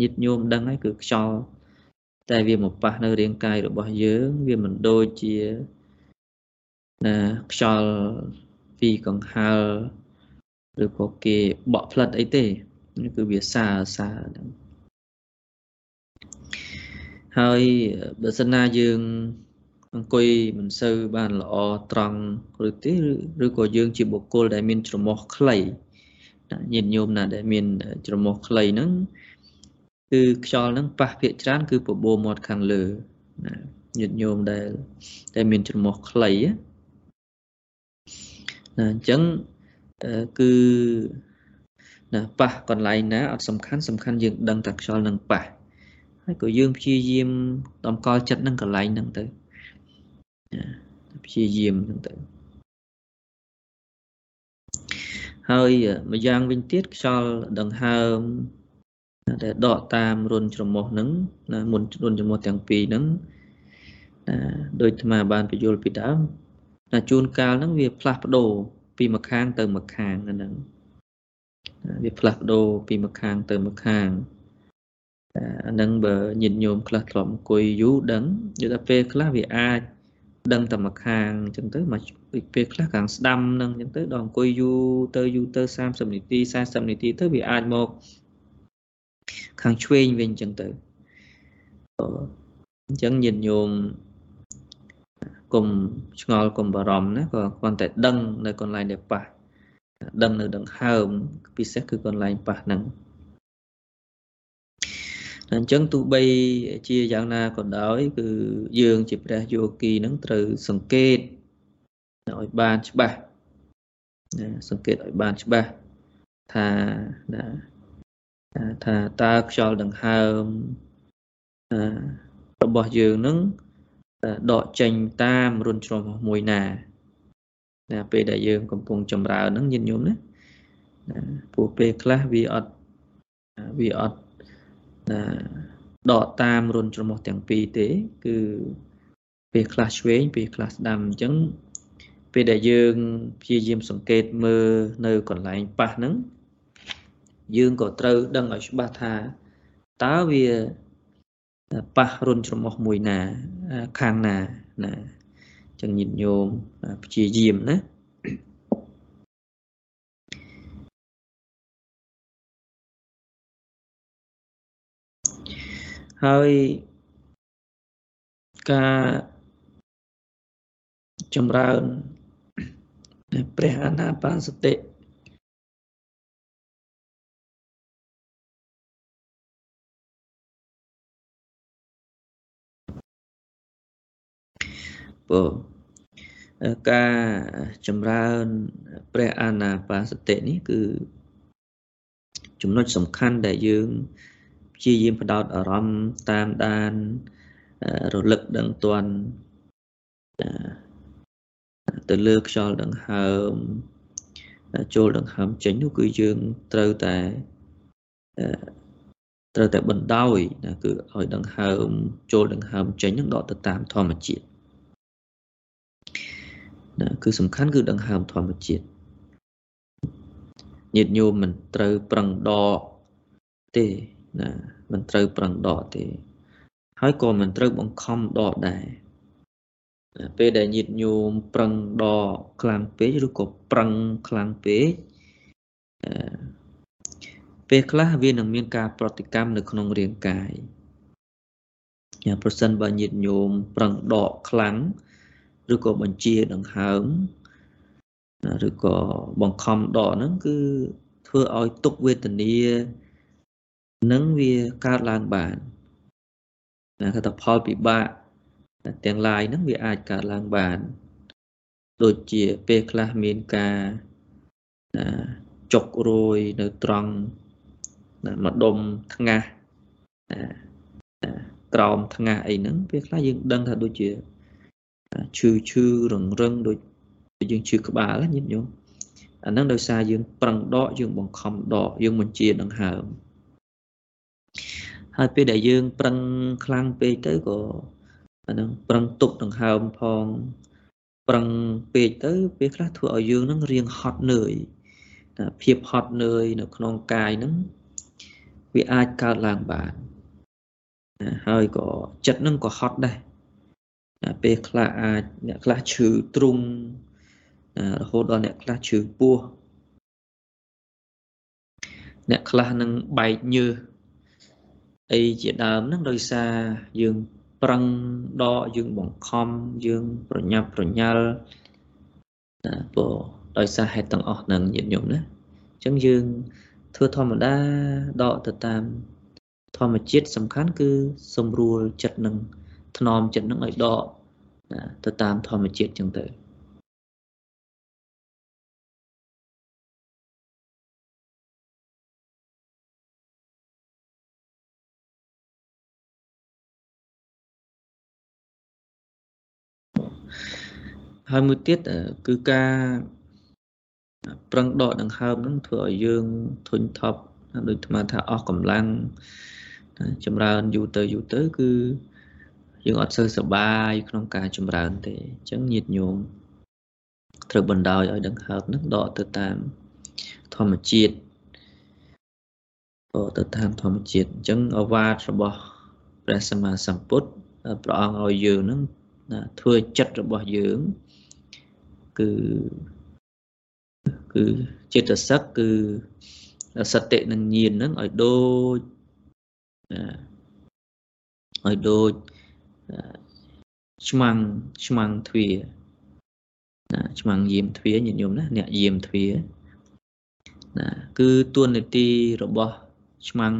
ញាតញោមដឹងហើយគឺខ្យល់តែវាមកប៉ះនៅរាងកាយរបស់យើង វាមិនដូចជាណាខ្យល់ពីកង្ហើលឬក៏គេបក់ផ្លិតអីទេគឺវាសាសាហ្នឹងហើយបើសិនណាយើងអង្គុយមិនសូវបានល្អត្រង់ឬទេឬក៏យើងជាបុគ្គលដែលមាន ច្រមុះខ្លីញាតិញោមណាដែលមាន ច្រមុះខ្លីហ្នឹង គឺខ្យល់ហ្នឹងប៉ះភាកច្រើន គឺបបោមាត់ខាងលើណាញាតិញោមដែលដែលមានច្រមុះខ្លីណាអញ្ចឹងគឺណាប៉ះកន្លែងណាអត់សំខាន់សំខាន់យើងដឹងតែខ្យល់នឹងប៉ះហើយក៏យើងព្យាយាមតម្កល់ចិត្តនឹងកន្លែងហ្នឹងទៅព្យាយាមហ្នឹងទៅហើយម្យ៉ាងវិញទៀតខ្យល់ដង្ហើម ដែលដកតាមរុនច្រមុះហ្នឹងណាមុនរុនច្រមុះទាំងពីរហ្នឹងណាដោយអាត្មាបានបញ្យល់ពីដើមណាជួនកាលហ្នឹងវាផ្លាស់ប្ដូរពីម្ខាងទៅម្ខាងហ្នឹងវាផ្លាស់ប្ដូរពីម្ខាងទៅម្ខាងអាហ្នឹងបើញាតិញោមខ្លះធ្លាប់អង្គុយយូរដឹងយល់ថាពេលខ្លះវាអាចដឹងតែម្ខាងអញ្ចឹងទៅមកពេលខ្លះខាងស្ដាំហ្នឹងអញ្ចឹងទៅដល់អង្គុយយូរទៅយូរទៅ30នាទី40នាទីទៅវាអាចមក ខាងឆ្វេងវិញអញ្ចឹងទៅអញ្ចឹងញាតិញោមកុំឆ្ងល់កុំបារម្ភណាក៏គ្រាន់តែដឹងនៅកន្លែងដែលប៉ះដឹងនៅដង្ហើមពិសេសគឺកន្លែងប៉ះហ្នឹងអញ្ចឹងទោះបីជាយ៉ាងណាក៏ដោយ គឺយើងជាព្រះយោគីនឹងត្រូវសង្កេតឲ្យបានច្បាស់ណាសង្កេតឲ្យបានច្បាស់ថាណា ថាតើខ្យល់ដង្ហើមរបស់យើងនឹងដកចេញតាមរុនជ្រោះមួយណាណាពេលដែលយើងកំពុងចម្រើនហ្នឹងញាតិញោមណាព្រោះពេលខ្លះវាអត់វាអត់ណាដកតាមរុនច្រមុះទាំងពីរទេ គឺពេលខ្លះឆ្វេងពេលខ្លះស្ដាំអញ្ចឹងពេលដែលយើងព្យាយាមសង្កេតមើលនៅកន្លែងប៉ះហ្នឹង យើងក៏ត្រូវដឹងឲ្យច្បាស់ថាតើវាប៉ះរុនច្រមុះមួយណាខាងណាណាអញ្ចឹងញាតិញោមព្យាយាមណាហើយការចម្រើនព្រះអានាបានសតិ ពោការចម្រើនព្រះអាណាបាសតិនេះគឺ ចំណុចសំខាន់ដែលយើងព្យាយាមផ្ដោតអារម្មណ៍តាមដានរលឹកដឹងតន់ទៅលើខ្យល់ដង្ហើមចូលដង្ហើមចេញនោះគឺយើងត្រូវតែត្រូវតែបណ្ដោយណាគឺឲ្យដង្ហើមចូលដង្ហើមចេញនឹងដកទៅតាមធម្មជាតិ ណាគឺសំខាន់គឺដង្ហើមធម្មជាតិញាតិញោមមិនត្រូវប្រឹងដកទេណាមិនត្រូវប្រឹងដកទេ ហើយក៏មិនត្រូវបង្ខំដកដែរពេលដែលញាតញោមប្រឹងដកខ្លាំងពេកឬក៏ប្រឹងខ្លាំងពេកពេលខ្លះវានឹងមានការប្រតិកម្មនៅក្នុងរាងកាយយ៉ាងប្រសិនបើញាតញោមប្រឹងដកខ្លាំង ឬក៏បញ្ជាដង្ហើមឬក៏បង្ខំដកហ្នឹងគឺធ្វើឲ្យទុកវេទនានឹងវាកើតឡើងបានណាគេថាផលពិបាកទាំងឡាយហ្នឹងវាអាចកើតឡើងបាន ដូចជាពេលខ្លះមានការចុករយនៅត្រង់ម្ដុំថ្ងាសក្រោមថ្ងាសអីហ្នឹងពេលខ្លះយើងដឹងថាដូចជា ឈឺឈឺរឹងរឹងដូចយើងឈឺក្បាលញាតិញោមអាហ្នឹងដោយសារយើងប្រឹងដកយើងបង្ខំដកយើងបញ្ជាដង្ហើមហើយពេលដែលយើងប្រឹងខ្លាំងពេកទៅក៏អានឹងប្រឹងទប់ដង្ហើមផងប្រឹងពេកទៅពេលខ្លះធ្វើឲ្យយើងនឹងរៀងហត់នឿយភាពហត់នឿយនៅក្នុងកាយហ្នឹងវាអាចកើតឡើងបានណាហើយក៏ចិត្តនឹងក៏ហត់ដែរណា ពេលខ្លះអាចអ្នកខ្លះឈឺទ្រុងរហូតដល់អ្នកខ្លះឈឺពោះអ្នកខ្លះនឹងបែកញើសអីជាដើមហ្នឹងដោយសារយើងប្រឹងដកយើងបង្ខំយើងប្រញាប់ប្រញាល់ណាព្រោះដោយសារហេតុទាំងអស់ហ្នឹងញាតិញោមណាអញ្ចឹងយើងធ្វើធម្មតាដកទៅតាមធម្មជាតិសំខាន់គឺសម្រួលចិត្តនឹង ថ្នមចិត្តនឹងឲ្យដកទៅតាមធម្មជាតិអញ្ចឹងទៅហើយមួយទៀតគឺការប្រឹងដកដង្ហើមហ្នឹងធ្វើឲ្យយើងធុញថប់ដូចអាថាអស់កម្លាំងចម្រើនយូរទៅយូរទៅគឺ យើងអត់សូវសប្បាយក្នុងការចម្រើនទេអញ្ចឹងញាតញោមត្រូវបណ្ដោយឲ្យដង្ហើមហ្នឹងដកទៅតាមធម្មជាតិដកទៅតាមធម្មជាតិអញ្ចឹងអវាទរបស់ព្រះសម្មាសម្ពុទ្ធព្រះអង្គឲ្យយើងហ្នឹងធ្វើចិត្តរបស់យើងគឺគឺចិត្តសឹកគឺសតិនិងញាណហ្នឹងឲ្យដូចឲ្យដូច ឆ្មាំងឆ្មាំងទ្វាណាឆ្មាំងយាមទ្វាញាតិញោមណាអ្នកយាមទ្វាណាគឺទួនាទីរបស់ឆ្មាំង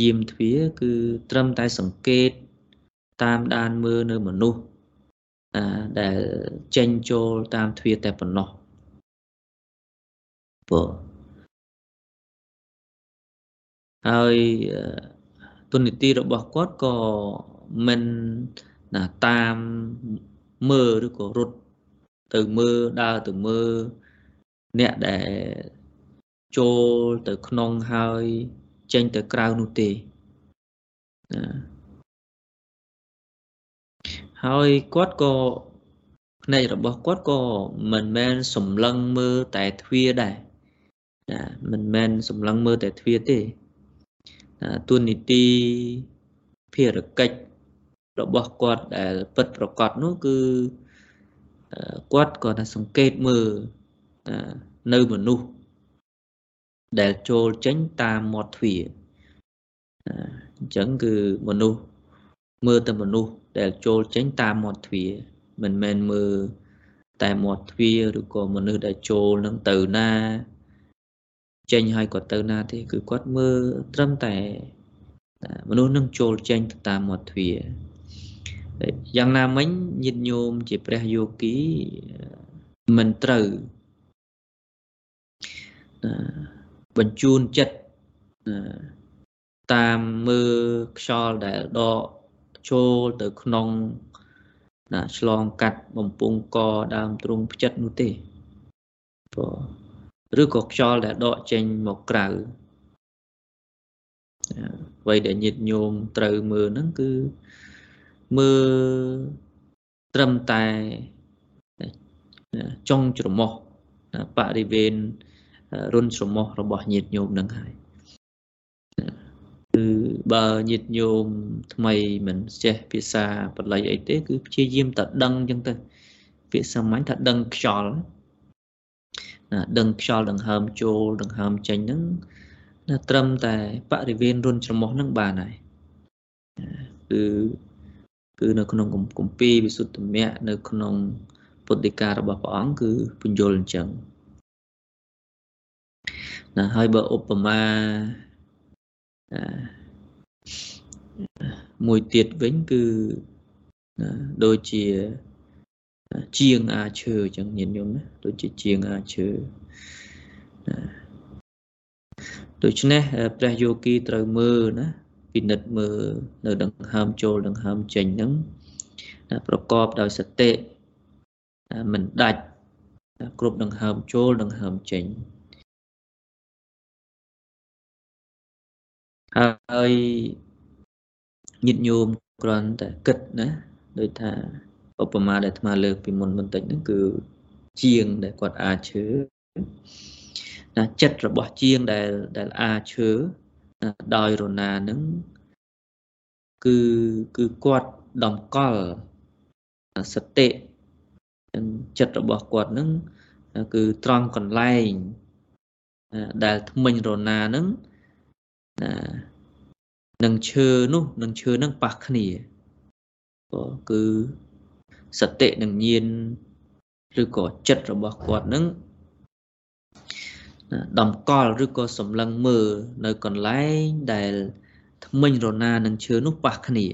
យាមទ្វាគឺត្រឹមតែសង្កេតតាមដានមើលនៅមនុស្សដែលចេញចូលតាមទ្វារតែប៉ុណ្ណោះព្រោះហើយទុននីតិរបស់គាត់ក៏ មិនណាតាមមើលឬក៏រត់ទៅមើលដើរទៅមើលអ្នកដែលចូលទៅក្នុងហើយចេញទៅក្រៅនោះទេណាហើយគាត់ក៏ភ្នែករបស់គាត់ក៏មិនមែនសម្លឹងមើលតែទ្វារដែរណាមិនមែនសម្លឹងមើលតែទ្វារទេណាទួនាទីភារកិច្ច របស់គាត់ដែលពិតប្រកបនោះគឺគាត់ក៏ថាសង្កេតមើលនៅមនុស្សដែលចូលចេញតាមមាត់ទ្វារអញ្ចឹងគឺមនុស្សមើលតែមនុស្សដែលចូលចេញតាមមាត់ទ្វារមិនមែនមើលតែមាត់ទ្វារឬក៏មនុស្សដែលចូលនឹងទៅណាចេញហើយក៏ទៅណាទេគឺគាត់មើលត្រឹមតែមនុស្សនឹងចូលចេញទៅតាមមាត់ទ្វារ យ៉ាងណាមិញញាតិញោមជាព្រះយោគីមិនត្រូវបញ្ជូនចិត្តតាមមើលខ្យល់ដែលដកចូលទៅក្នុងណាឆ្លងកាត់បំពង់កដើមទ្រូងផ្ចិតនោះទេព្រោះឬក៏ខ្យល់ដែលដកចេញមកក្រៅអ្វីដែលញាតញោមត្រូវមើលហ្នឹងគឺ មើលត្រឹមតែចុងច្រមុះបរិវេណរុនច្រមុះរបស់ញាតញោមនឹងហើយគឺបើញាតិញោមថ្មីមិនចេះភាសាបល័យអីទេ គឺព្យាយាមតែដឹងអញ្ចឹងទៅពាក្យសាមញ្ញថាដឹងខ្យល់ណាដឹងខ្យល់ដង្ហើមចូលដង្ហើមចេញហ្នឹងណាត្រឹមតែបរិវេណរុនច្រមុះហ្នឹងបានហើយគឺ គឺនៅក្នុងគម្ពីរវិសុទ្ធមគ្គនៅក្នុងពុទ្ធដីការបស់ព្រះអង្គគឺពញ្យល់អញ្ចឹងណាហើយបើឧបមាមួយទៀតវិញគឺដូចជាជាងអាឈើអញ្ចឹងញាតិញោមណាដូចជាជាងអាឈើដូច្នេះព្រះយោគីត្រូវមើលណា ពិនិត្យមើលនៅដង្ហើមចូលដង្ហើមចេញហ្នឹងប្រកបដោយសតិមិនដាច់គ្រប់ដង្ហើមចូលដង្ហើមចេញហើយញាតិញោមគ្រាន់តែគិតណាដូចថាឧបមាដែលអាត្មាលើកពីមុនបន្តិចហ្នឹងគឺជាងដែលគាត់អាចឈើណាចិត្តរបស់ជាងដែលដែលអាចឈើ ដោយរណានឹងគឺគឺគាត់តម្កល់សតិចិត្តរបស់គាត់នឹងគឺត្រង់កន្លែងដែលថ្មិញរណានឹងណានឹងឈើនោះនឹងឈើនឹងប៉ះគ្នាគឺសតិនឹងញៀនឬក៏ចិត្តរបស់គាត់នឹង តម្កល់ឬក៏សម្លឹងមើលនៅកន្លែងដែលថ្មិញរណានឹងឈើនោះប៉ះគ្នា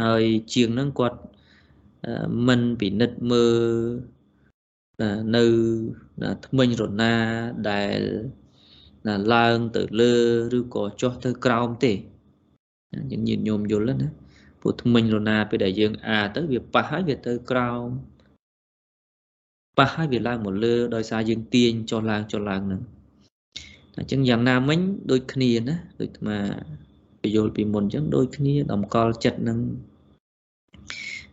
ហើយជាងនឹងគាត់មិនពិនិត្យមើលនៅថ្មិញរណាដែលឡើងទៅលើឬក៏ចុះទៅក្រោមទេយើងញាតញោមយល់ណាព្រោះថ្មិញរណាពេលដែលយើងអាទៅវាប៉ះហើយវាទៅក្រោម ប៉ះហើយវាឡើងមកលើដោយសារយើងទាញចុះឡើងចុះឡើងហ្នឹងអញ្ចឹងយ៉ាងណាមិញដូចគ្នាណាដូចអាត្មាពយល់ពីមុនអញ្ចឹងដូចគ្នាតម្កល់ចិត្តនឹង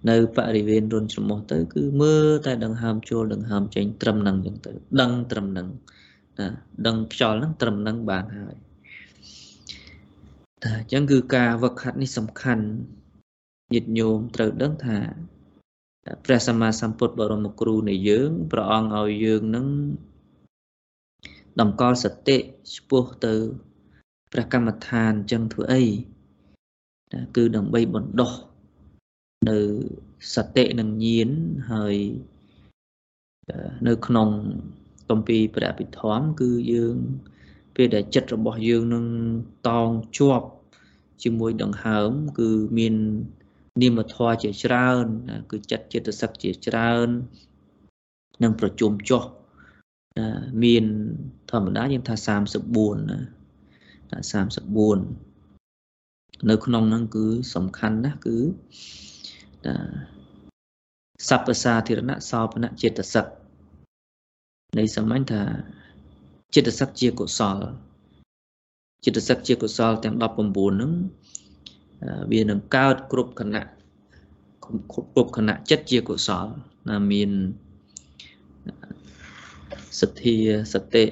នៅបរិវេណរុនច្រមុះទៅ គឺមើលតែដង្ហើមចូលដង្ហើមចេញត្រឹមនឹងអញ្ចឹងទៅដឹងត្រឹមនឹងណាដឹងខ្យល់ហ្នឹងត្រឹមនឹងបានហើយតែអញ្ចឹងគឺការវឹកហាត់នេះសំខាន់ញាតិញោមត្រូវដឹងថា ព្រះសម្មាសម្ពុទ្ធបរមគ្រូនៃយើងព្រះអង្គឲ្យយើងនឹងតម្កល់សតិឆ្ពោះទៅព្រះកម្មដ្ឋានអញ្ចឹងធ្វើអីគឺដើម្បីបណ្ដោះនៅសតិនឹងញៀនហើយនៅក្នុងគម្ពីរព្រះពិធម្មគឺយើងពេលដែលចិត្តរបស់យើងនឹងតោងជាប់ជាមួយដង្ហើម គឺមាន នាមធម៌ជាច្រើនគឺចិត្តចិត្តសឹកជាច្រើននឹងប្រជុំចុះមានធម្មតាយើងថា34ណា34នៅក្នុងហ្នឹងគឺសំខាន់ណាស់គឺសព្វសាធិរណៈសោបនៈចិត្តសឹកនៃសម្ញថាចិត្តសឹកជាកុសលចិត្តសឹកជាកុសលទាំង19ហ្នឹង វានឹងកើតគ្រប់គណៈគ្រប់គណៈចិត្តជាកុសលណាមានសទ្ធាសតិ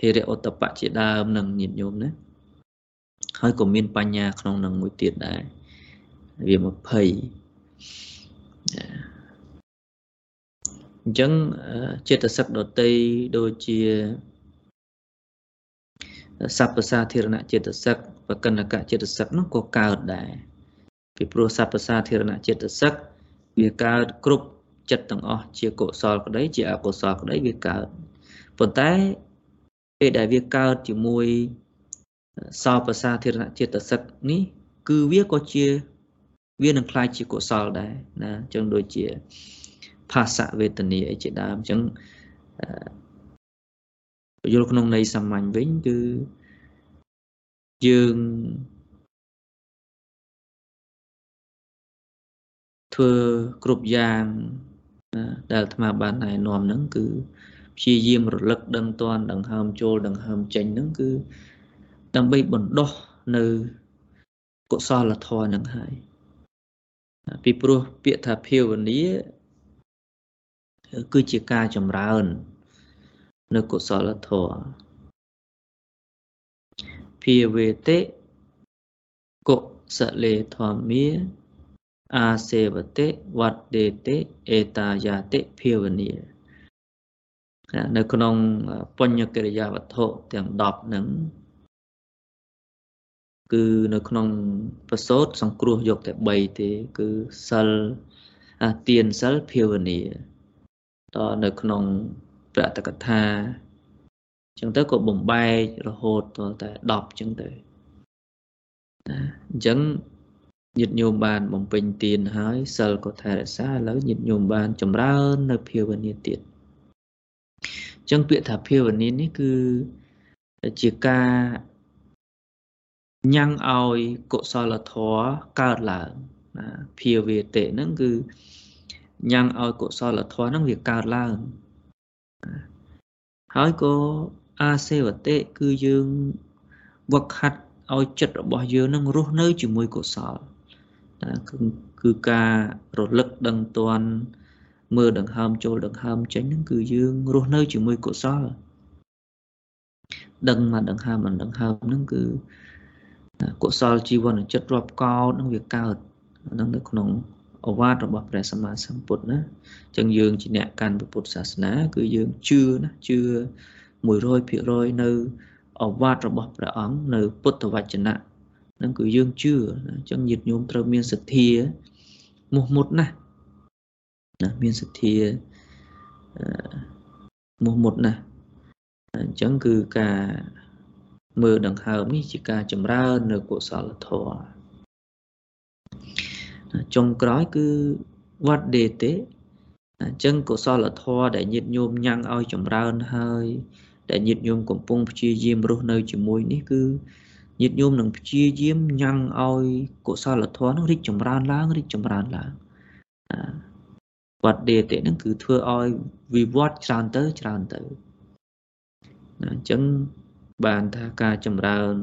ហិរិឧតបៈជាដើមនឹងញាតិញោមណាហើយក៏មានបញ្ញាក្នុងនឹងមួយទៀតដែរវា20អញ្ចឹងចិត្តសឹកដតីដូចជា សព្វសាធារណចិត្តសឹកបកិនកចិត្តសឹកនោះក៏កើតដែរពីព្រោះសព្វសាធារណចិត្តសឹកវាកើតគ្រប់ចិត្តទាំងអស់ជាកុសលក្តីជាអកុសលក្តីវាកើតប៉ុន្តែពេលដែលវាកើតជាមួយសោបសាធារណចិត្តសឹកនេះគឺវាក៏ជាវានឹងคล้ายជាកុសលដែរណាអញ្ចឹងដូចជាភាសវេទនាអីជាដើមអញ្ចឹង យល់ក្នុងន័យសាមញ្ញវិញគឺយើងធ្វើគ្រប់យ៉ាងដែលអាត្មាបានណែនាំហ្នឹងគឺព្យាយាមរលឹកដឹងតន់ដង្ហើមចូលដង្ហើមចេញហ្នឹងគឺដើម្បីបណ្ដោះនៅកុសលធម៌ហ្នឹងហើយពីព្រោះពាក្យថាភាវនាគឺជាការចម្រើន នៅកុសលធម៌ភាវេតិកុសលេធម្មាអាសេវតិវត្តដេតិអេតាយាតិភាវនានៅក្នុងបញ្ញកិរិយាវត្ថុទាំង10ហ្នឹងគឺនៅក្នុងប្រសូតសង្គ្រោះយកតែ3ទេ គឺសិលទានសិលភាវនាតនៅក្នុង ប្រតកថាអញ្ចឹងទៅក៏បំបែករហូតតតែ10អញ្ចឹងទៅណាអញ្ចឹងញាតិញោមបានបំពេញទានហើយសិលក៏ថែរក្សាឥឡូវញាតិញោមបានចម្រើន នៅភាវនាទៀតអញ្ចឹងពាក្យថាភាវនានេះគឺជាការញ៉ាំងឲ្យកុសលធម៌កើតឡើងណាភាវេតិហ្នឹងគឺញ៉ាំងឲ្យកុសលធម៌ហ្នឹងវាកើតឡើង ហើយក៏អាសេវតិគឺយើងវឹកហាត់ឲ្យចិត្តរបស់យើងនឹងរស់នៅជាមួយកុសលគឺគឺការរលឹកដឹងតន់មើលដង្ហើមចូលដង្ហើមចេញហ្នឹងគឺយើងរស់នៅជាមួយកុសលដឹងមកដង្ហើមមិនដង្ហើមហ្នឹងគឺកុសលជីវនចិត្តរាប់កោតនឹងវាកើតហ្នឹងនៅក្នុង អវាទរបស់ព្រះសម្មាសម្ពុទ្ធណាអញ្ចឹងយើងជាអ្នកកាន់ពុទ្ធសាសនា គឺយើងជឿណាជឿ100%នៅអវាទរបស់ព្រះអង្គនៅពុទ្ធវចនៈហ្នឹងគឺយើងជឿអញ្ចឹងញាតិញោមត្រូវមានសទ្ធាមុះមុតណាស់ណាមានសទ្ធាមុះមុតណាស់អញ្ចឹងគឺការមើលដង្ហើមនេះជាការចម្រើននៅកុសលធម៌ ចុងក្រោយគឺវត្តដេទេអញ្ចឹងកុសលធម៌ដែលញាតិញោមញ៉ាំងឲ្យចម្រើនហើយ ដែលញាតិញោមកំពុងព្យាយាមរស់នៅជាមួយនេះគឺញាតិញោមនឹងព្យាយាមញ៉ាំងឲ្យកុសលធម៌នឹងរីកចម្រើនឡើងរីកចម្រើនឡើងវត្តដេតិនឹងគឺធ្វើឲ្យវិវត្តច្រើនទៅច្រើនទៅអញ្ចឹងបានថាការចម្រើន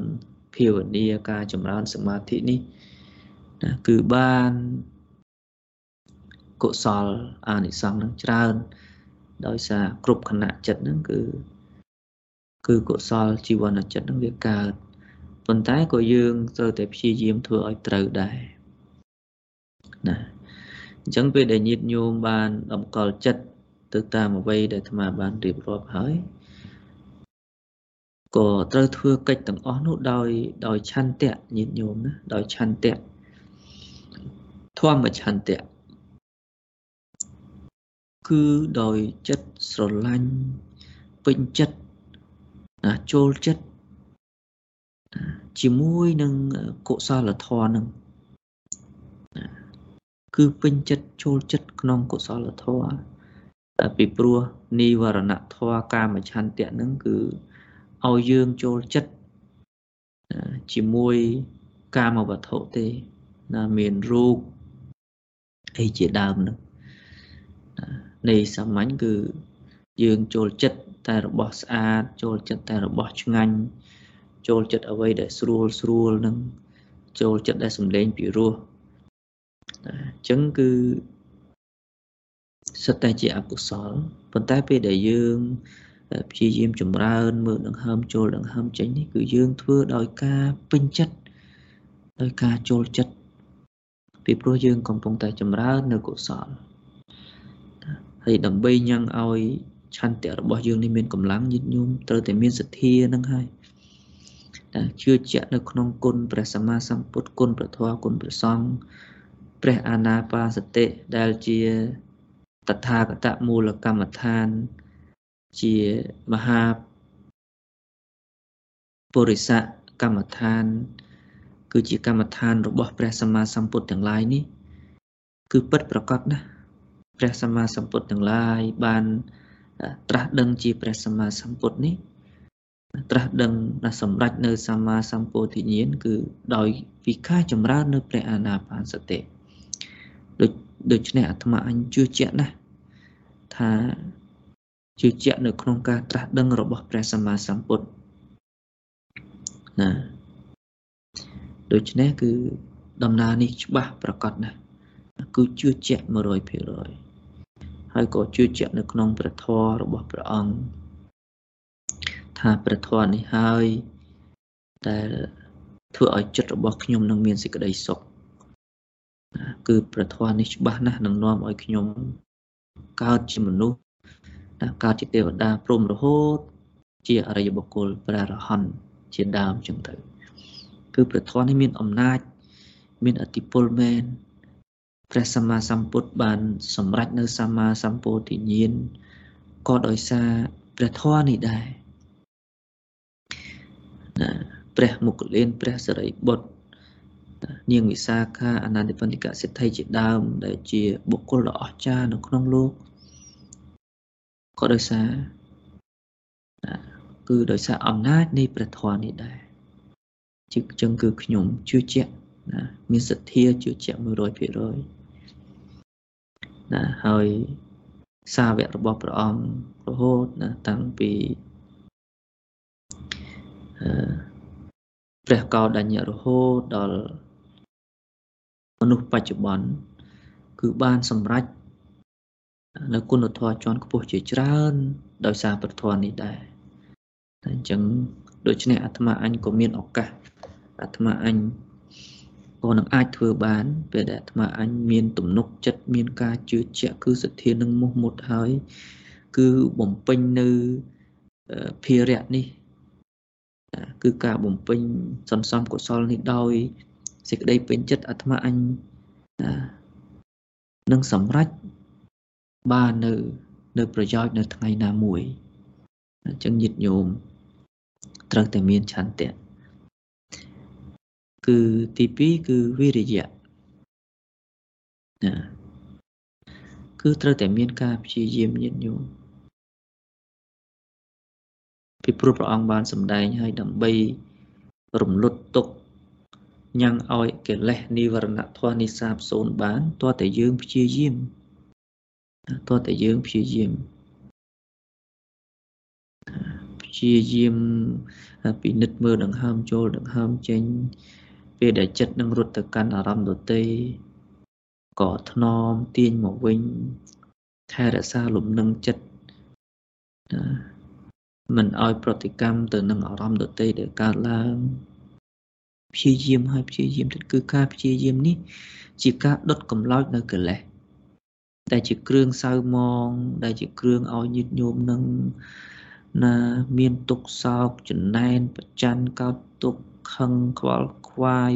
ភាវនាការចម្រើនសមាធិនេះ ណាគឺបានកុសលអានិសង្សនឹងច្រើន ដោយសារគ្រប់ខណៈចិត្តហ្នឹងគឺគឺកុសលជីវនចិត្តនឹងវាកើតប៉ុន្តែក៏យើងត្រូវតែព្យាយាមធ្វើឲ្យត្រូវដែរណាអញ្ចឹងពេលដែលញាតញោមបានតម្កល់ចិត្តទៅតាមអ្វីដែលអាត្មាបានរៀបរាប់ហើយក៏ត្រូវធ្វើកិច្ចទាំងអស់នោះដោយដោយឆន្ទៈញាតញោមណាដោយឆន្ទៈ ធម្មឆន្ទៈគឺដោយចិត្តស្រឡាញ់ពេញចិត្តណាចូលចិត្តជាមួយនឹងកុសលធម៌នឹងគឺពេញចិត្តចូលចិត្តក្នុងកុសលធម៌ពីព្រោះនិវរណធម៌កាមឆន្ទៈនឹងគឺឲ្យយើងចូលចិត្តជាមួយកាមវត្ថុទេណាមានរូប អីជាដើមនឹងនៃសាមញ្ញគឺយើងចូលចិត្តតែរបស់ស្អាតចូលចិត្តតែរបស់ឆ្ងាញ់ចូលចិត្តអ្វីដែលស្រួលស្រួលនឹងចូលចិត្តដែលសំឡេងពីរោះអញ្ចឹងគឺសិតតែជាអកុសលប៉ុន្តែពេលដែលយើងព្យាយាមចម្រើនមើលដង្ហើមចូលដង្ហើមចេញនេះគឺយើងធ្វើដោយការពេញចិត្តដោយការចូលចិត្ត ពីព្រោះយើងកំពុងតែចម្រើននៅកុសលហើយដើម្បីញ៉ាំងឲ្យឆន្ទៈរបស់យើងនេះមានកម្លាំងយិតញោមត្រូវតែមានសទ្ធានឹងហើយជឿជាក់នៅក្នុងគុណព្រះសម្មាសម្ពុទ្ធគុណព្រះធម៌គុណព្រះសង្ឃព្រះអាណាបាសតិដែលជាតថាគតមូលកម្មដ្ឋាន ជាមហាពុរិស័កកម្មដ្ឋាន គឺជាកម្មដ្ឋានរបស់ព្រះសម្មាសម្ពុទ្ធទាំងឡាយនេះគឺពិតប្រកបណាស់ព្រះសម្មាសម្ពុទ្ធទាំងឡាយបានត្រាស់ដឹងជាព្រះសម្មាសម្ពុទ្ធនេះត្រាស់ដឹងថាសម្រេចនៅសម្មាសម្ពោធិញ្ញាណគឺដោយវិការចម្រើននៅព្រះអានាបានសតិដូចដូច្នេះអាត្មាអញជឿជាក់ណាស់ថាជឿជាក់នៅក្នុងការត្រាស់ដឹងរបស់ព្រះសម្មាសម្ពុទ្ធណា ដូច្នេះគឺដំណើរនេះច្បាស់ប្រកបណាស់គឺជឿជាក់100%ហើយក៏ជឿជាក់នៅក្នុងព្រះធម៌របស់ព្រះអង្គថាព្រះធម៌នេះហើយដែលធ្វើឲ្យចិត្តរបស់ខ្ញុំនឹងមានសេចក្តីសុខគឺព្រះធម៌នេះច្បាស់ណាស់នឹងនាំឲ្យខ្ញុំកើតជាមនុស្សកើតជាទេវតាព្រមរហូត ជាអរិយបុគ្គលព្រះរហន្តជាដើមចឹងទៅ គឺព្រះធម៌នេះមានអំណាច មានអធិពលមែនព្រះសម្មាសម្ពុទ្ធបាន សម្រេចនៅសម្មាសម្ពោធិញ្ញាណក៏ដោយសារព្រះធម៌នេះដែរណាព្រះមុគលានព្រះសរិបុត្រនាងវិសាខាអនន្តបណ្ឌិកសិទ្ធិជាដើម ដែលជាបុគ្គលដ៏អស្ចារ្យនៅក្នុងលោកក៏ដោយសារគឺដោយសារអំណាចនៃព្រះធម៌នេះដែរ ជាចឹងគឺខ្ញុំជឿជាក់ណាមានសទ្ធាជឿជាក់100%ណាហើយសាវករបស់ព្រះអង្គរហូតណាតាំងពីព្រះកោដញ្ញរហូតដល់មនុស្សបច្ចុប្បន្នគឺបានសម្រេចនៅគុណធម៌ជាន់ខ្ពស់ជាច្រើន ដោយសារប្រធននេះដែរតែអញ្ចឹងដូច្នេះអាត្មាអញក៏មានឱកាស អាត្មាអញក៏នឹងអាចធ្វើបានពេលដែលអាត្មាអញមានទំនុកចិត្តមានការជឿជាក់គឺសទ្ធានឹងមុះមុតហើយ គឺបំពេញនៅភារៈនេះគឺការបំពេញសន្សំកុសលនេះដោយសេចក្តីពេញចិត្តអាត្មាអញនឹងសម្រេចបាននៅនៅប្រយោជន៍នៅថ្ងៃណាមួយអញ្ចឹងញាតិញោមត្រូវតែមានឆន្ទៈ គឺទី2គឺវិរិយៈណាគឺត្រូវតែមានការព្យាយាមញាតិញោមពីព្រោះព្រះអង្គបានសម្ដែងឲ្យដើម្បីរំលត់ទុកញ៉ាំងឲ្យកិលេសនិវរណធម៌នេះសាបសូន្យបានតើតែយើងព្យាយាមតើតែយើងព្យាយាមព្យាយាមពិនិត្យមើលដង្ហើមចូលដង្ហើមចេញ ពេលដែលចិត្តនឹងរត់ទៅកាន់អារម្មណ៍ដទៃក៏ថ្នមទាញមកវិញថែរក្សាលំនឹងចិត្តមិនឲ្យប្រតិកម្មទៅនឹងអារម្មណ៍ដទៃដែលកើតឡើងព្យាយាមហើយព្យាយាមទៅគឺការព្យាយាមនេះ ជាការដុតកម្លោចនៅកិលេសដែលជាគ្រឿងសៅមង ដែលជាគ្រឿងឲ្យញាតញោមនឹងណាមានទុកសោកចំណែនប្រច័នកោតទុកខឹ ងខ្វល់ខ្វាយ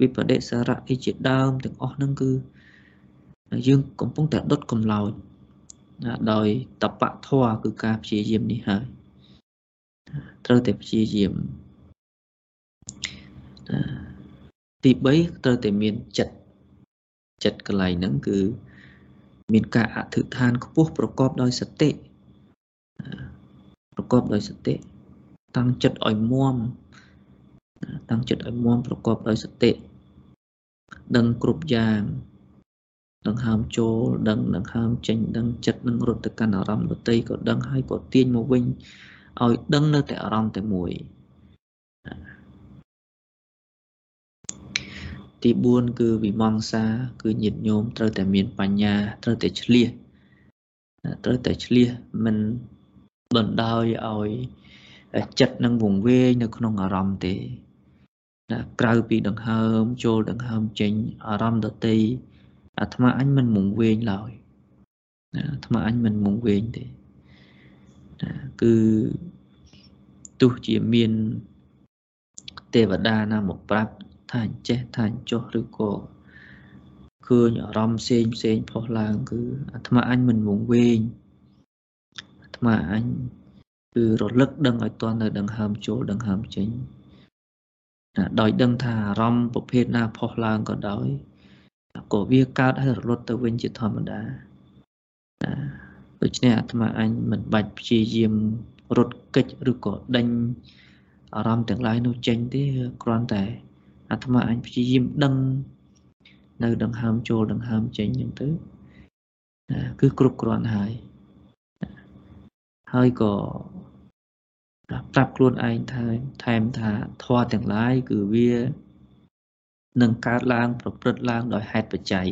វិបដិសារៈអីជាដើមទាំងអស់ហ្នឹងគឺយើងកំពុងតែដុតកំឡោចដោយតបៈធម៌គឺការព្យាយាមនេះហើយត្រូវតែព្យាយាមទី3ត្រូវតែមានចិត្តចិត្តកន្លែងហ្នឹងគឺ មានការអធិដ្ឋានខ្ពស់ប្រកបដោយសតិប្រកបដោយសតិតាំងចិត្តឲ្យមាំ តាំងចិត្តឲ្យមាំប្រកបដោយសតិដឹងគ្រប់យ៉ាងដឹងហើមចូលដឹងដឹងហើមចេញដឹងចិត្តនឹងរត់ទៅកាន់អារម្មណ៍ដតីក៏ដឹងហើយក៏ទាញមកវិញឲ្យដឹងនៅតែអារម្មណ៍តែមួយទី4គឺវិមង្សា គឺញាតញោមត្រូវតែមានបញ្ញាត្រូវតែឆ្លៀសត្រូវតែឆ្លៀសមិនបណ្ដោយឲ្យចិត្តនឹងវង្វេងនៅក្នុងអារម្មណ៍ទេ ណាក្រៅពីដង្ហើមចូលដង្ហើមចេញអារម្មណ៍ដតីអាត្មាអញមិនវង្វេងឡើយណាអាត្មាអញមិនវង្វេងទេណាគឺទោះជាមានទេវតាណាមកប្រាប់ថាអញ្ចេះថាអញ្ចោះឬក៏ឃើញអារម្មណ៍ផ្សេងផ្សេងផុសឡើងគឺអាត្មាអញមិនវង្វេងអាត្មាអញគឺរលឹកដឹងឲ្យតន់នៅដង្ហើមចូលដង្ហើមចេញ ដោយដឹងថាអារម្មណ៍ប្រភេទណាផុសឡើងក៏ដោយក៏វាកើតហើយរលត់ទៅវិញជាធម្មតាដូច្នេះអាត្មាអញមិនបាច់ព្យាយាមរត់កិច្ចឬក៏ដេញអារម្មណ៍ទាំងឡាយនោះចេញទេគ្រាន់តែអាត្មាអញព្យាយាមដឹង នៅដង្ហើមចូលដង្ហើមចេញហ្នឹងទៅគឺគ្រប់គ្រាន់ហើយហើយក៏ ប្រាប់ខ្លួនឯងថាថែមថាធម៌ទាំងឡាយគឺវានឹងកើតឡើង ប្រព្រឹត្តឡើងដោយហេតុបច្ច័យ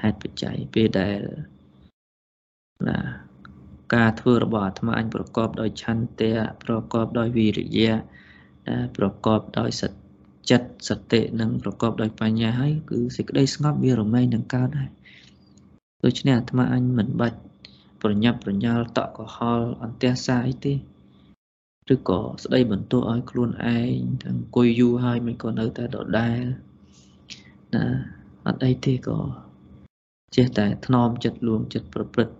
ហេតុបច្ច័យពេលដែលណាការធ្វើរបស់អាត្មាអញប្រកបដោយឆន្ទៈប្រកបដោយវិរិយៈប្រកបដោយសចិត្តសតិនិងប្រកបដោយបញ្ញាហើយគឺសេចក្តីស្ងប់វារមែងនឹងកើតហើយដូច្នេះអាត្មាអញមិនបាច់ប្រញាប់ប្រញាល់តក់កុហលអន្ទះសាអីទេ ឬក៏ស្ដីបន្ទោសឲ្យខ្លួនឯងទាំងអង្គុយយូរហើយមិនក៏នៅតែដដែលណាអត់អីទេក៏ចេះតែថ្នមចិត្តលួងចិត្តប្រព្រឹត្ត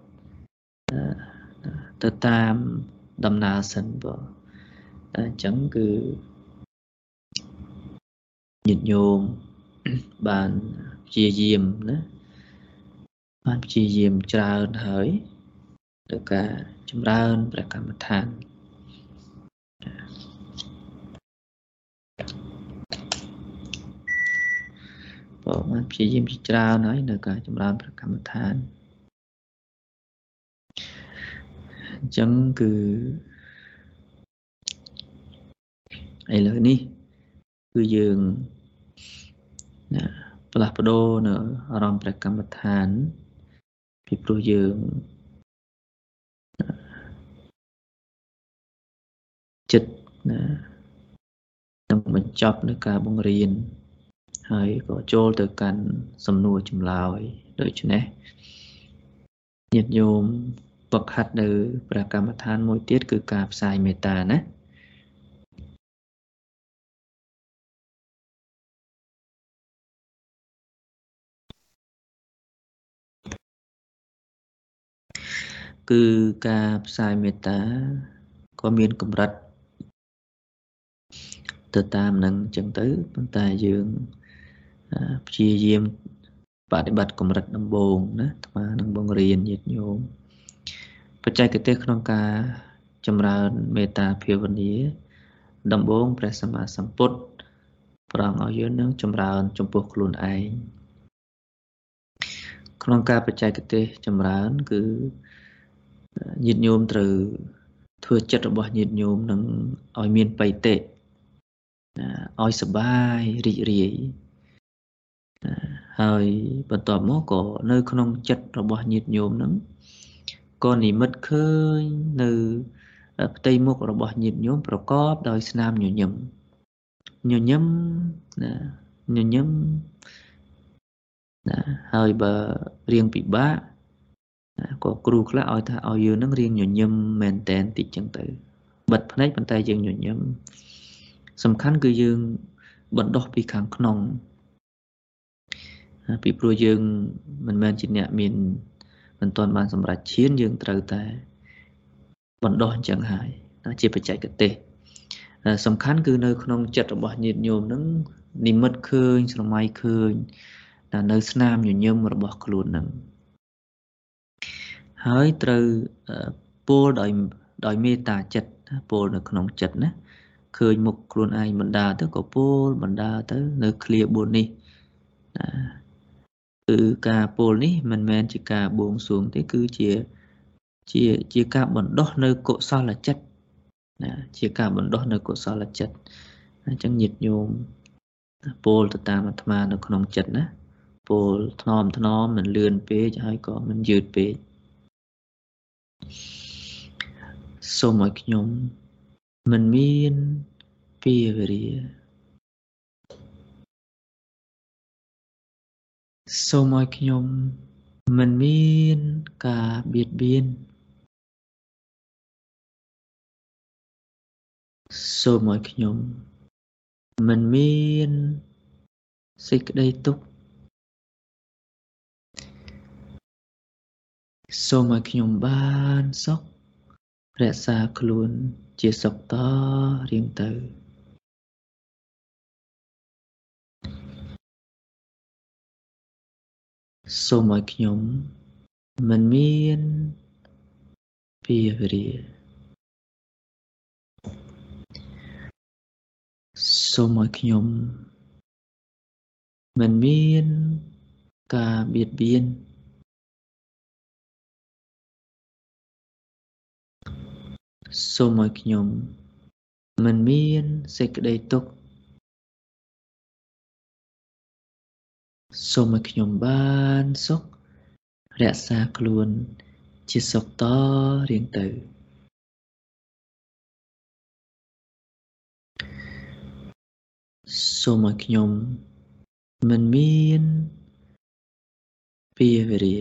ទៅតាមដំណើរសិនបងតែអញ្ចឹងគឺញាតិញោមបានព្យាយាមណាបានព្យាយាមច្រើនហើយទៅការចម្រើនព្រះកម្មដ្ឋាន បងបានព្យាយាមជាច្រើនហើយនៅការចម្រើនព្រះកម្មដ្ឋានអញ្ចឹងគឺឥឡូវនេះគឺយើងណាផ្លាស់ប្ដូរនៅអារម្មណ៍ព្រះកម្មដ្ឋាន ពីព្រោះយើងចិត្តណានឹងបញ្ចប់នៅការបង្រៀន ហើយក៏ចូលទៅកាន់សំណួរចម្លើយដូច្នេះញាតិញោមបកហាត់នៅព្រះកម្មដ្ឋានមួយទៀតគឺការផ្សាយមេត្តាណាគឺការផ្សាយមេត្តាក៏មានកម្រិតទៅតាមនឹងអញ្ចឹងទៅប៉ុន្តែយើង ព្យាយាមបប្រតិបត្តិកម្រិតដំបូងណាអាត្មានឹងបង្រៀនញាតិញោមបច្ចេកទេសក្នុងការចម្រើនមេត្តាភាវនាដំបូងព្រះសម្មាសម្ពុទ្ធប្រងឲ្យយើងនឹងចម្រើន ចំពោះខ្លួនឯងក្នុងការបច្ចេកទេសចម្រើន គឺញាតិញោមត្រូវធ្វើចិត្តរបស់ញាតិញោមនឹងឲ្យមានបៃតេឲ្យសបាយរីករាយ ហើយបន្ទាប់មកក៏នៅ ក្នុងចិត្តរបស់ញាតិញោមនឹងក៏និមិត្តឃើញនៅផ្ទៃមុខរបស់ញាតិញោមប្រកបដោយស្នាមញញឹមញញឹមណាញញឹមណាហើយបើរៀងពិបាកក៏គ្រូខ្លះឲ្យថាឲ្យយើងនឹងរៀងញញឹមមែនតែនតិចចឹងទៅបិទភ្នែកប៉ុន្តែយើងញញឹមសំខាន់គឺយើងបណ្ដោះពីខាងក្នុង ពីព្រោះយើងមិនមែនជាអ្នកមានមិនទាន់បានសម្រេចឈានយើងត្រូវតែបណ្ដោះអញ្ចឹងហើយជាបច្ចេកទេសសំខាន់គឺនៅក្នុងចិត្តរបស់ញាតិញោមនឹងនិមិត្តឃើញ ស្រមៃឃើញនៅស្នាមញញឹមរបស់ខ្លួននឹងហើយត្រូវពោលដោយដោយមេត្តាចិត្តពោលនៅក្នុងចិត្តណាឃើញមុខខ្លួនឯងបណ្ដាទៅក៏ពោលបណ្ដាទៅ នៅឃ្លា4នេះណា គឺការពោលនេះមិនមែនជាការបួងសួងទេគឺជា ជាជាការបណ្ដោះនៅកុសលចិត្តណាជាការបណ្ដោះនៅកុសលចិត្តអញ្ចឹងញាតិញោមពោលទៅតាមអាត្មានៅក្នុងចិត្តណាពោលថ្នមថ្នមមិនលឿនពេកហើយក៏មិនយឺតពេកសូមឲ្យខ្ញុំមិនមានពីវេរា សូមឲ្យខ្ញុំមិនមានការបៀតបៀនសូមឲ្យខ្ញុំមិនមានសេចក្តីទុក្ខសូមឲ្យខ្ញុំបានសុខរក្សាខ្លួនជាសុខតរៀងទៅ សូមឲ្យខ្ញុំមិនមានពីវរាសូមឲ្យខ្ញុំមិនមានការបៀតបៀនសូមឲ្យខ្ញុំមិនមានសេចក្តីទុក្ខ សូមឲ្យខ្ញុំបានសុខរក្សាខ្លួនជាសុខតរៀងទៅសូមឲ្យខ្ញុំមិនមានពីវេរា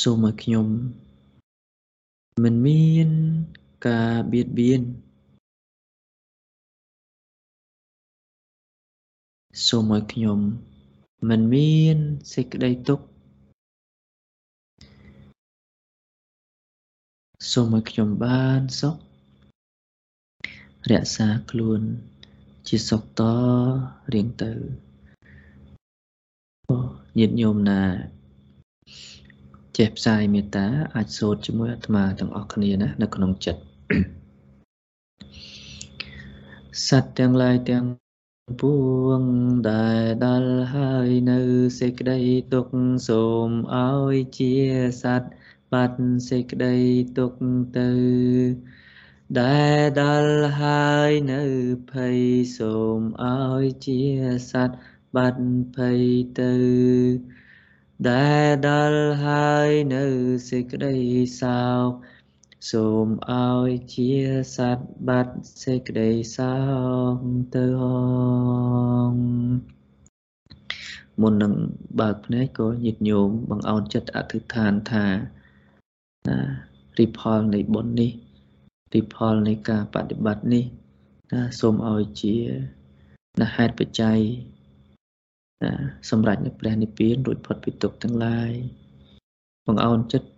សូមឲ្យខ្ញុំមិនមានការបៀតបៀន សូមឲ្យខ្ញុំមិនមានសេចក្តីទុក្ខសូមឲ្យខ្ញុំបានសុខរក្សាខ្លួនជាសុខតរៀងទៅញាតិញោមណា ចេះផ្សាយមេត្តា អាចសូត្រជាមួយអាត្មាទាំងអស់គ្នាណានៅក្នុងចិត្តសត្វទាំងឡាយទាំង ពួងដែលដល់ហើយនៅសេចក្តីទុកសូមឲ្យជាសត្វបាត់សេចក្តីទុកទៅដែលដល់ហើយនៅភ័យសូមឲ្យជាសត្វបាត់ភ័យទៅដែលដល់ហើយនៅសេចក្តីសោក សូមឲ្យជាសត្វបាត់សេចក្តីសោកទៅហងមុននឹងបើកភ្នែកក៏ញាតិញោមបង្អោនចិត្តអធិដ្ឋានថាណារិផលនៃបុណ្យនេះរិផលនៃការបដិបត្តិនេះណាសូមឲ្យជាណាហេតុបច្ច័យណាសម្រាប់នៅព្រះនិព្វានរួចផុតពីទុក្ខទាំងឡាយបង្អោនចិត្ត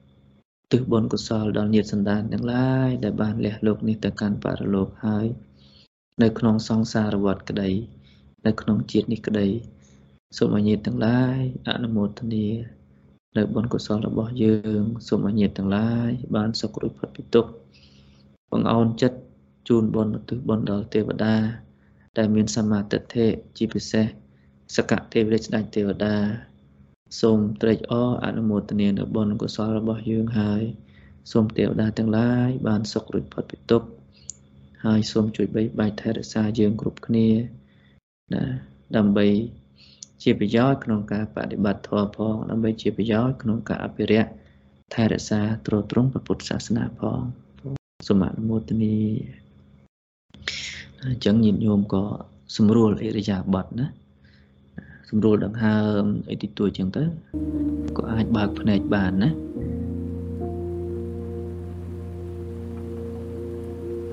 ទិសបុណ្យកុសលដល់ញាតិសន្តានទាំងឡាយដែលបានលះលោកនេះទៅកាន់បរលោកហើយ នៅក្នុងសង្សារវដ្តក្តី នៅក្នុងជាតិនេះក្តីសូមឲ្យញាតិទាំងឡាយអនុមោទនានៅបុណ្យកុសលរបស់យើងសូមឲ្យញាតិទាំងឡាយបានសុខរួចផុតពីទុក្ខបង្អោនចិត្តជូនបុណ្យឧទ្ទិសបុណ្យដល់ទេវតា ដែលមានសមាទិដ្ឋិជាពិសេសសកទេវរាជស្ដេចទេវតា សូមត្រេកអរអនុមោទនានៅបុណ្យកុសលរបស់យើងហើយសូមទេវតាទាំងឡាយបានសុខរួចផុតពីទុក្ខហើយសូមជួយបីបាច់ថែរក្សាយើងគ្រប់គ្នាណាដើម្បីជាប្រយោជន៍ក្នុងការបដិបត្តិធម៌ផងដើម្បីជាប្រយោជន៍ក្នុងការអភិរក្សថែរក្សាទ្រទ្រង់ពុទ្ធសាសនាផងសូមអនុមោទនាអញ្ចឹងញាតិញោមក៏ស្រួលអិរិយាបថណា ស្រួលដង្ហើមអីទីទួចអញ្ចឹងទៅក៏អាចបើកភ្នែកបានណា